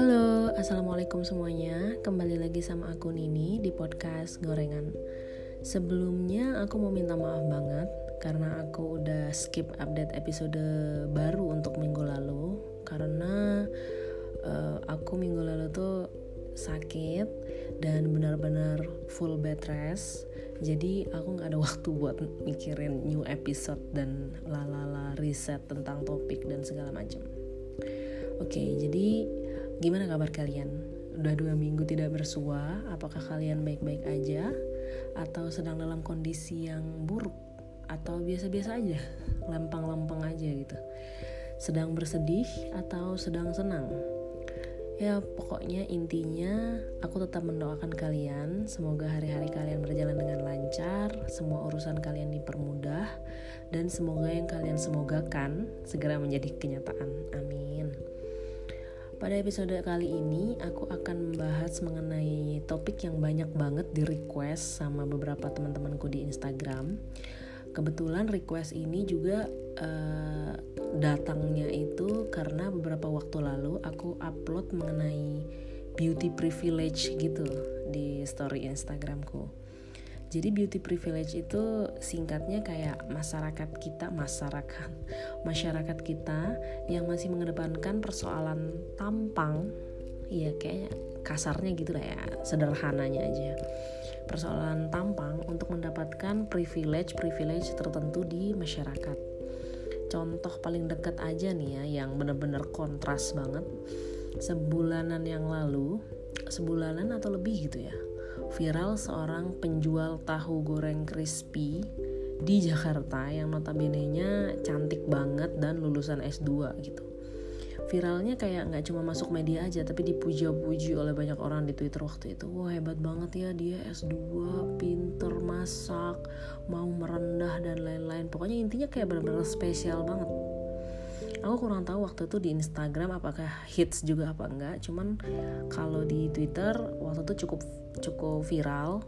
Halo, assalamualaikum semuanya. Kembali lagi sama aku Nini di podcast Gorengan. Sebelumnya aku mau minta maaf banget karena aku udah skip update episode baru untuk minggu lalu karena uh, aku minggu lalu tuh sakit dan benar-benar full bed rest. Jadi aku nggak ada waktu buat mikirin new episode dan lalala riset tentang topik dan segala macam. Oke, okay, jadi Gimana kabar kalian? Udah dua minggu tidak bersua, apakah kalian baik-baik aja? Atau sedang dalam kondisi yang buruk? Atau biasa-biasa aja? Lempang-lempeng aja gitu? Sedang bersedih atau sedang senang? Ya pokoknya intinya aku tetap mendoakan kalian Semoga hari-hari kalian berjalan dengan lancar Semua urusan kalian dipermudah Dan semoga yang kalian semogakan segera menjadi kenyataan Amin pada episode kali ini, aku akan membahas mengenai topik yang banyak banget di request sama beberapa teman-temanku di Instagram. Kebetulan request ini juga uh, datangnya itu karena beberapa waktu lalu aku upload mengenai beauty privilege gitu di story Instagramku. Jadi beauty privilege itu singkatnya kayak masyarakat kita, masyarakat masyarakat kita yang masih mengedepankan persoalan tampang, iya kayak kasarnya gitu lah ya, sederhananya aja. Persoalan tampang untuk mendapatkan privilege privilege tertentu di masyarakat. Contoh paling dekat aja nih ya, yang bener-bener kontras banget. Sebulanan yang lalu, sebulanan atau lebih gitu ya viral seorang penjual tahu goreng crispy di Jakarta yang notabene-nya cantik banget dan lulusan S2 gitu. Viralnya kayak nggak cuma masuk media aja tapi dipuja-puji oleh banyak orang di Twitter waktu itu. Wah hebat banget ya dia S2, pinter masak, mau merendah dan lain-lain. Pokoknya intinya kayak benar-benar spesial banget aku kurang tahu waktu itu di Instagram apakah hits juga apa enggak cuman kalau di Twitter waktu itu cukup cukup viral.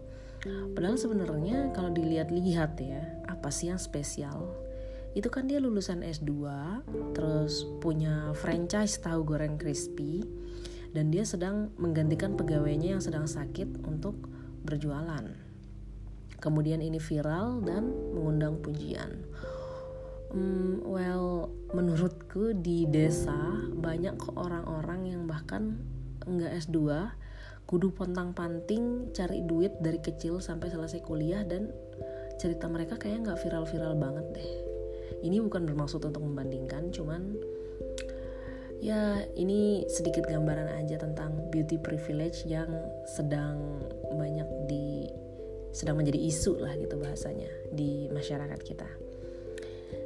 Padahal sebenarnya kalau dilihat-lihat ya apa sih yang spesial? Itu kan dia lulusan S2 terus punya franchise tahu goreng crispy dan dia sedang menggantikan pegawainya yang sedang sakit untuk berjualan. Kemudian ini viral dan mengundang pujian. Hmm, well, menurutku di desa banyak orang-orang yang bahkan enggak S2 kudu pontang-panting cari duit dari kecil sampai selesai kuliah dan cerita mereka kayak nggak viral-viral banget deh. Ini bukan bermaksud untuk membandingkan, cuman ya ini sedikit gambaran aja tentang beauty privilege yang sedang banyak di sedang menjadi isu lah gitu bahasanya di masyarakat kita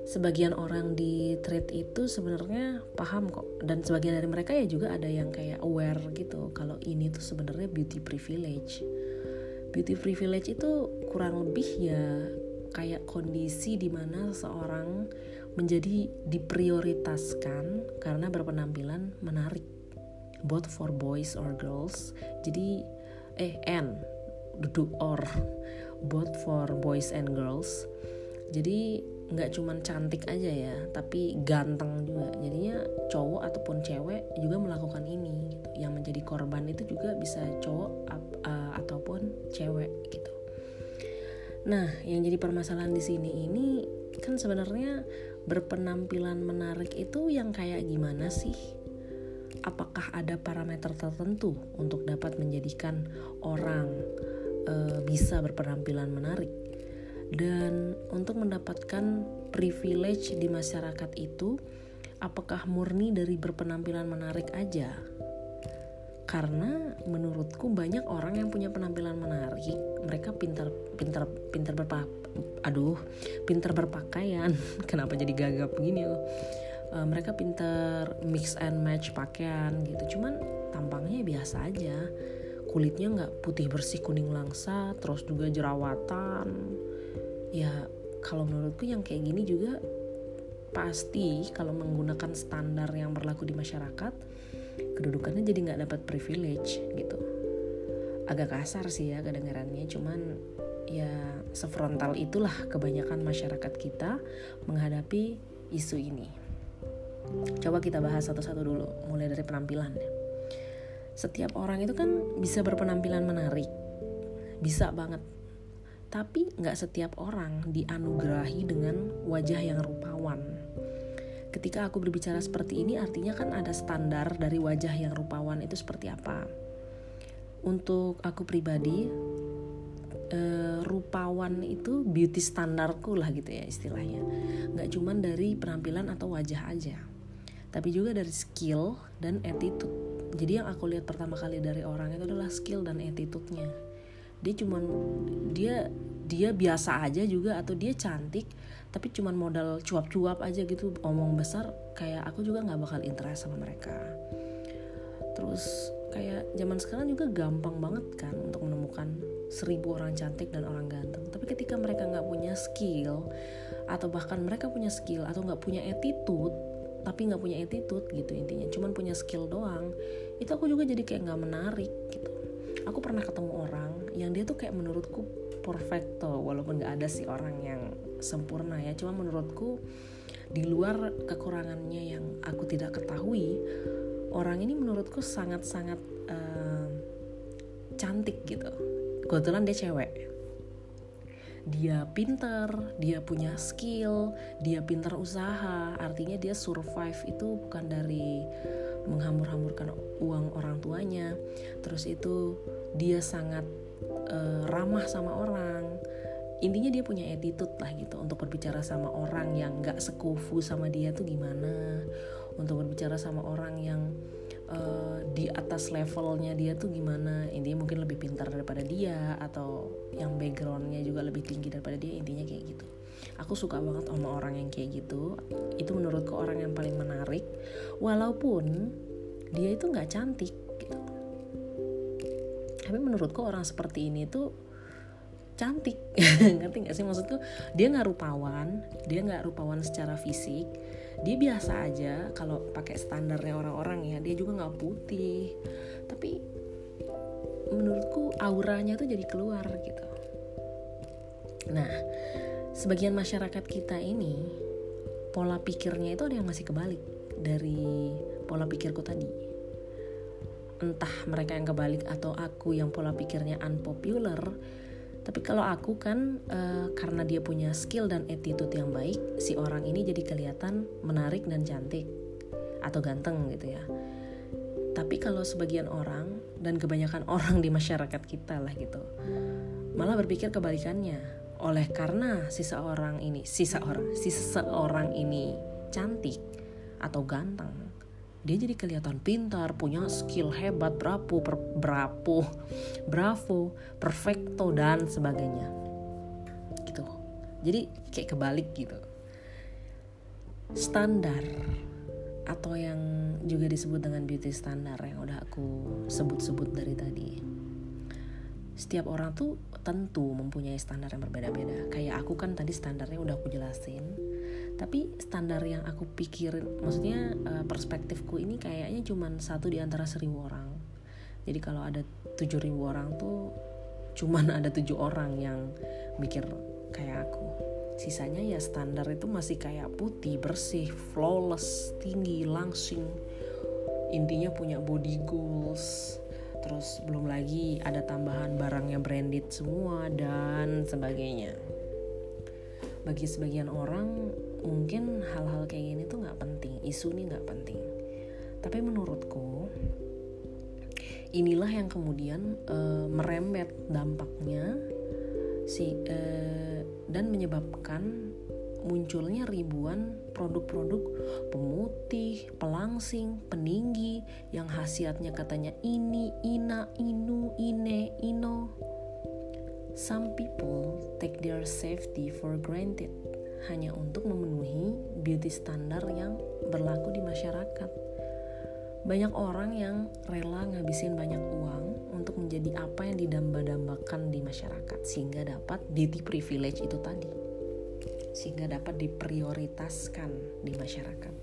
sebagian orang di trade itu sebenarnya paham kok. Dan sebagian dari mereka ya juga ada yang kayak aware gitu kalau ini tuh sebenarnya beauty privilege. Beauty privilege itu kurang lebih ya kayak kondisi di mana seorang menjadi diprioritaskan karena berpenampilan menarik both for boys or girls. Jadi eh and duduk or both for boys and girls. Jadi nggak cuman cantik aja ya tapi ganteng juga. Jadinya cowok ataupun cewek juga melakukan ini gitu. Yang menjadi korban itu juga bisa cowok uh, ataupun cewek gitu. Nah yang jadi permasalahan di sini ini kan sebenarnya berpenampilan menarik itu yang kayak gimana sih? Apakah ada parameter tertentu untuk dapat menjadikan orang uh, bisa berpenampilan menarik dan untuk mendapatkan privilege di masyarakat itu apakah murni dari berpenampilan menarik aja? Karena menurutku banyak orang yang punya penampilan menarik. Mereka pintar pintar pintar berpa aduh pintar berpakaian. Kenapa jadi gagap gini loh? Uh, mereka pintar mix and match pakaian gitu. Cuman tampangnya biasa aja. Kulitnya nggak putih bersih kuning langsa terus juga jerawatan ya kalau menurutku yang kayak gini juga pasti kalau menggunakan standar yang berlaku di masyarakat kedudukannya jadi nggak dapat privilege gitu. Agak kasar sih ya kedengarannya cuman ya sefrontal itulah kebanyakan masyarakat kita menghadapi isu ini. Coba kita bahas satu-satu dulu mulai dari penampilan setiap orang itu kan bisa berpenampilan menarik bisa banget tapi nggak setiap orang dianugerahi dengan wajah yang rupawan. Ketika aku berbicara seperti ini artinya kan ada standar dari wajah yang rupawan itu seperti apa. Untuk aku pribadi uh, rupawan itu beauty standarku lah gitu ya istilahnya. Nggak cuman dari penampilan atau wajah aja tapi juga dari skill dan attitude. Jadi yang aku lihat pertama kali dari orang itu adalah skill dan attitude-nya dia cuman dia dia biasa aja juga atau dia cantik tapi cuman modal cuap-cuap aja gitu omong besar kayak aku juga nggak bakal interest sama mereka. Terus kayak zaman sekarang juga gampang banget kan untuk menemukan seribu orang cantik dan orang ganteng. Tapi ketika mereka nggak punya skill atau bahkan mereka punya skill atau nggak punya attitude tapi nggak punya attitude gitu intinya cuman punya skill doang itu aku juga jadi kayak nggak menarik gitu aku pernah ketemu orang yang dia tuh kayak menurutku perfecto walaupun nggak ada sih orang yang sempurna ya. Cuma menurutku di luar kekurangannya yang aku tidak ketahui orang ini menurutku sangat-sangat uh, cantik gitu. Kebetulan dia cewek. Dia pinter, dia punya skill, dia pinter usaha. Artinya dia survive itu bukan dari menghambur-hamburkan uang orang tuanya. Terus itu dia sangat uh, ramah sama orang. Intinya dia punya attitude lah gitu untuk berbicara sama orang yang gak sekufu sama dia tuh gimana. Untuk berbicara sama orang yang uh, di atas levelnya dia tuh gimana intinya mungkin lebih pintar daripada dia atau yang backgroundnya juga lebih tinggi daripada dia intinya kayak gitu aku suka banget sama orang yang kayak gitu. Itu menurutku orang yang paling menarik. Walaupun dia itu nggak cantik gitu. Tapi menurutku orang seperti ini tuh cantik. Ngerti gak sih? Maksudku dia nggak rupawan dia nggak rupawan secara fisik. Dia biasa aja kalau pakai standarnya orang-orang ya dia juga nggak putih. Tapi menurutku auranya tuh jadi keluar gitu. Nah sebagian masyarakat kita ini pola pikirnya itu ada yang masih kebalik dari pola pikirku tadi entah mereka yang kebalik atau aku yang pola pikirnya unpopular tapi kalau aku kan uh, karena dia punya skill dan attitude yang baik, si orang ini jadi kelihatan menarik dan cantik atau ganteng gitu ya. Tapi kalau sebagian orang dan kebanyakan orang di masyarakat kita lah gitu, malah berpikir kebalikannya. Oleh karena si seorang ini, si seorang, si seseorang ini cantik atau ganteng, dia jadi kelihatan pintar punya skill hebat bravo per, bravo bravo perfecto dan sebagainya. Gitu. Jadi kayak kebalik gitu. Standar atau yang juga disebut dengan beauty standar yang udah aku sebut-sebut dari tadi setiap orang tuh tentu mempunyai standar yang berbeda-beda. Kayak aku kan tadi standarnya udah aku jelasin tapi standar yang aku pikirin maksudnya uh, perspektifku ini kayaknya cuma satu di antara seribu orang. Jadi kalau ada tujuh ribu orang tuh cuman ada tujuh orang yang mikir kayak aku. Sisanya ya standar itu masih kayak putih bersih flawless tinggi langsing. Intinya punya body goals terus belum lagi ada tambahan barangnya branded semua dan sebagainya. Bagi sebagian orang mungkin hal-hal kayak gini tuh nggak penting isu ini nggak penting. Tapi menurutku inilah yang kemudian uh, merembet dampaknya si uh, dan menyebabkan munculnya ribuan produk-produk pemutih, pelangsing, peninggi yang khasiatnya katanya ini, ina, inu, ine, ino. Some people take their safety for granted hanya untuk memenuhi beauty standar yang berlaku di masyarakat. Banyak orang yang rela ngabisin banyak uang untuk menjadi apa yang didamba-dambakan di masyarakat sehingga dapat beauty privilege itu tadi. Sehingga dapat diprioritaskan di masyarakat.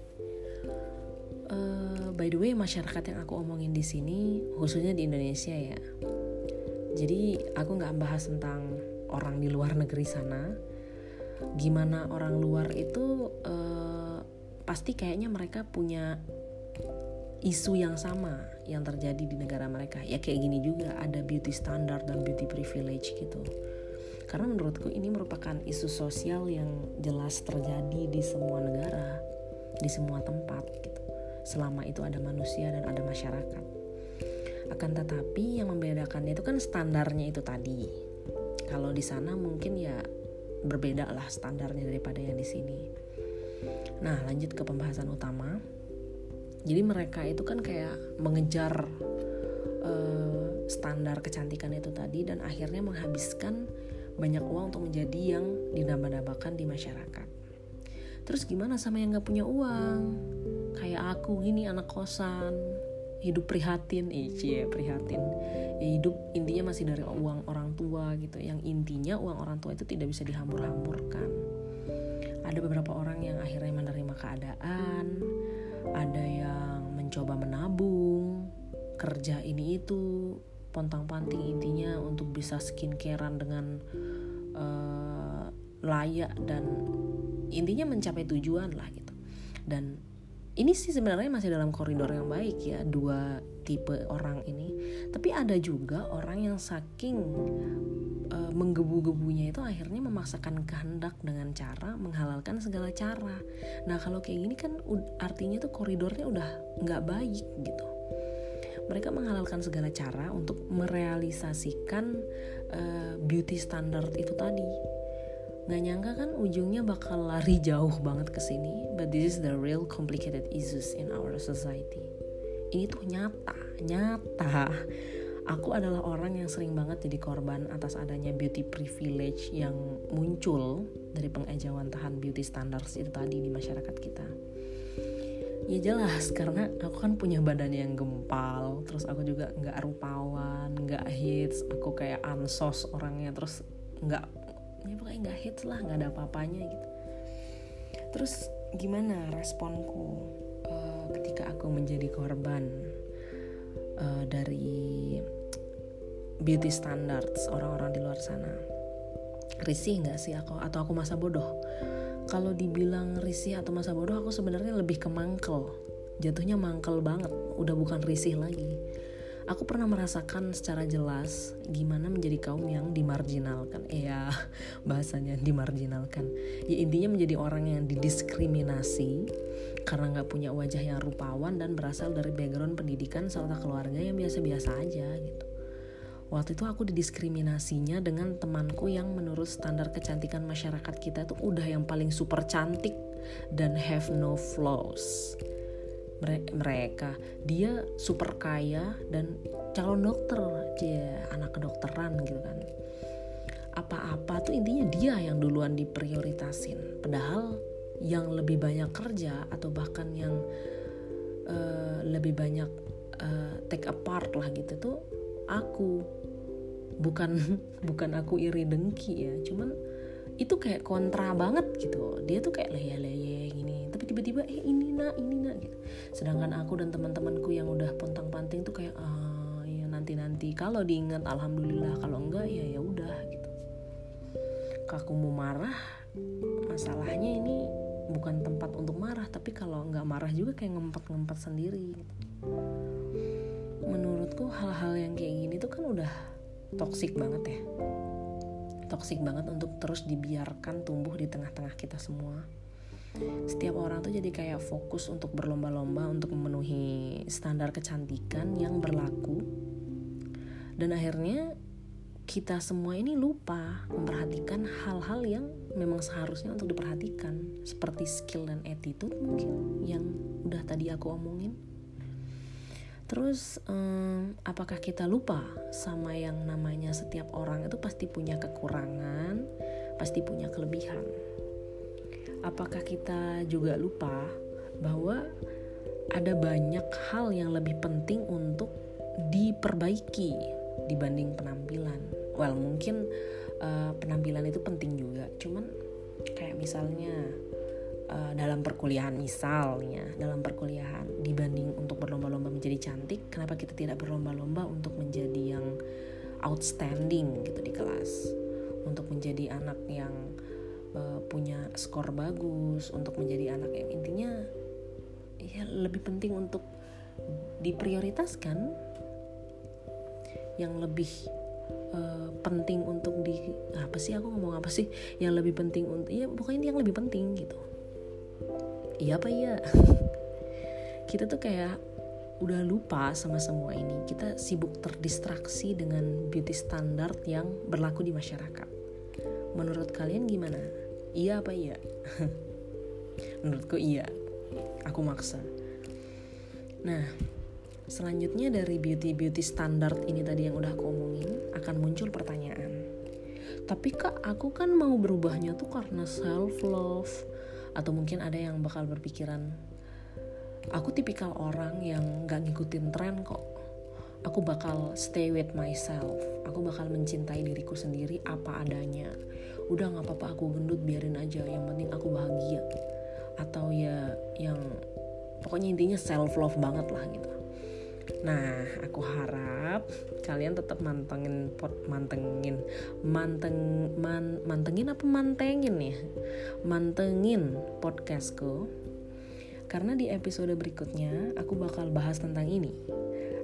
Uh, by the way, masyarakat yang aku omongin di sini khususnya di Indonesia ya. Jadi aku nggak bahas tentang orang di luar negeri sana, gimana orang luar itu uh, pasti kayaknya mereka punya isu yang sama yang terjadi di negara mereka ya kayak gini juga ada beauty standard dan beauty privilege gitu karena menurutku ini merupakan isu sosial yang jelas terjadi di semua negara di semua tempat gitu. Selama itu ada manusia dan ada masyarakat. Akan tetapi yang membedakannya itu kan standarnya itu tadi. Kalau di sana mungkin ya berbeda lah standarnya daripada yang di sini. Nah lanjut ke pembahasan utama. Jadi mereka itu kan kayak mengejar uh, standar kecantikan itu tadi dan akhirnya menghabiskan banyak uang untuk menjadi yang dinambah-nambahkan di masyarakat. Terus gimana sama yang nggak punya uang? Kayak aku gini anak kosan. Hidup prihatin. Eh ya prihatin. Ya hidup intinya masih dari uang orang tua gitu. Yang intinya uang orang tua itu tidak bisa dihambur-hamburkan ada beberapa orang yang akhirnya menerima keadaan. Ada yang mencoba menabung. Kerja ini itu pontang-panting intinya untuk bisa skincarean dengan uh, layak dan intinya mencapai tujuan lah gitu. Dan ini sih sebenarnya masih dalam koridor yang baik ya dua tipe orang ini. Tapi ada juga orang yang saking uh, menggebu-gebunya itu akhirnya memaksakan kehendak dengan cara menghalalkan segala cara. Nah kalau kayak gini kan artinya tuh koridornya udah nggak baik gitu mereka menghalalkan segala cara untuk merealisasikan uh, beauty standard itu tadi. Nggak nyangka kan ujungnya bakal lari jauh banget ke sini but this is the real complicated issues in our society. Ini tuh nyata nyata. Aku adalah orang yang sering banget jadi korban atas adanya beauty privilege yang muncul dari pengejauhan beauty standards itu tadi di masyarakat kita. Ya jelas karena aku kan punya badan yang gempal, terus aku juga nggak rupawan, nggak hits, aku kayak ansos orangnya, terus nggak ya pokoknya nggak hits lah, nggak ada apa-apanya gitu. Terus gimana responku uh, ketika aku menjadi korban uh, dari beauty standards orang-orang di luar sana? Risih nggak sih aku atau aku masa bodoh kalau dibilang risih atau masa bodoh aku sebenarnya lebih ke mangkel. Jatuhnya mangkel banget udah bukan risih lagi. Aku pernah merasakan secara jelas gimana menjadi kaum yang dimarginalkan ya bahasanya dimarginalkan ya intinya menjadi orang yang didiskriminasi karena nggak punya wajah yang rupawan dan berasal dari background pendidikan serta keluarga yang biasa-biasa aja gitu. Waktu itu aku didiskriminasinya dengan temanku yang menurut standar kecantikan masyarakat kita itu udah yang paling super cantik dan have no flaws. Mereka, dia super kaya dan calon dokter, dia anak kedokteran gitu kan. Apa-apa tuh intinya dia yang duluan diprioritasin. Padahal yang lebih banyak kerja atau bahkan yang uh, lebih banyak uh, take apart lah gitu tuh aku bukan bukan aku iri dengki ya cuman itu kayak kontra banget gitu. Dia tuh kayak leye-leye gini tapi tiba-tiba eh ini nak ini nak gitu. Sedangkan aku dan teman-temanku yang udah pontang panting tuh kayak ah ya nanti nanti kalau diingat alhamdulillah. Kalau enggak ya ya udah gitu. Aku mau marah masalahnya ini bukan tempat untuk marah tapi kalau nggak marah juga kayak ngempet-ngempet sendiri menurutku hal-hal yang kayak gini tuh kan udah toksik banget ya. Toksik banget untuk terus dibiarkan tumbuh di tengah-tengah kita semua. Setiap orang tuh jadi kayak fokus untuk berlomba-lomba untuk memenuhi standar kecantikan yang berlaku. Dan akhirnya kita semua ini lupa memperhatikan hal-hal yang memang seharusnya untuk diperhatikan. Seperti skill dan attitude mungkin yang udah tadi aku omongin terus um, apakah kita lupa sama yang namanya setiap orang itu pasti punya kekurangan pasti punya kelebihan. Apakah kita juga lupa bahwa ada banyak hal yang lebih penting untuk diperbaiki dibanding penampilan? Well mungkin uh, penampilan itu penting juga. Cuman kayak misalnya uh, dalam perkuliahan misalnya dalam perkuliahan dibanding untuk berlomba-lomba menjadi cantik kenapa kita tidak berlomba-lomba untuk menjadi yang outstanding gitu di kelas? Untuk menjadi anak yang uh, punya skor bagus untuk menjadi anak yang intinya ya lebih penting untuk diprioritaskan. Yang lebih uh, penting untuk di apa sih aku ngomong apa sih? Yang lebih penting untuk ya pokoknya yang lebih penting gitu iya apa iya? Kita tuh kayak udah lupa sama semua ini. Kita sibuk terdistraksi dengan beauty standard yang berlaku di masyarakat. Menurut kalian gimana? Iya apa iya? Menurutku iya. Aku maksa. Nah selanjutnya dari beauty-beauty standar ini tadi yang udah aku omongin akan muncul pertanyaan. Tapi kak aku kan mau berubahnya tuh karena self love atau mungkin ada yang bakal berpikiran aku tipikal orang yang gak ngikutin tren kok. Aku bakal stay with myself. Aku bakal mencintai diriku sendiri apa adanya. Udah nggak apa-apa aku gendut biarin aja. Yang penting aku bahagia. Atau ya yang pokoknya intinya self love banget lah gitu Nah, aku harap kalian tetap mantengin pot mantengin manteng man, mantengin apa mantengin ya? Mantengin podcastku. Karena di episode berikutnya aku bakal bahas tentang ini.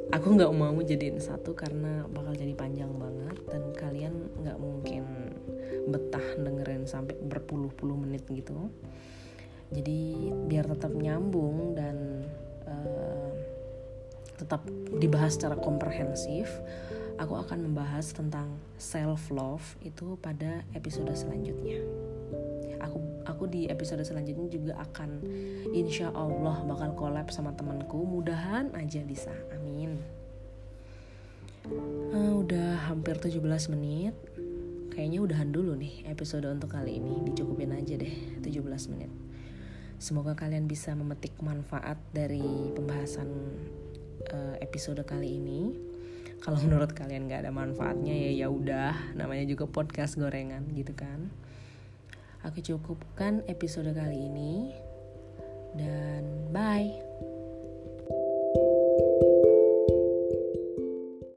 Aku nggak mau jadiin satu karena bakal jadi panjang banget dan kalian nggak mungkin betah dengerin sampai berpuluh-puluh menit gitu jadi biar tetap nyambung dan uh, tetap dibahas secara komprehensif aku akan membahas tentang self love itu pada episode selanjutnya. Aku aku di episode selanjutnya juga akan insya Allah bakal collab sama temanku. Mudahan aja bisa. Amin. Uh, udah hampir 17 menit. Kayaknya udahan dulu nih episode untuk kali ini. Dicukupin aja deh 17 menit. Semoga kalian bisa memetik manfaat dari pembahasan uh, episode kali ini. Kalau menurut kalian gak ada manfaatnya ya ya udah, namanya juga podcast gorengan gitu kan. Aku cukupkan episode kali ini dan bye.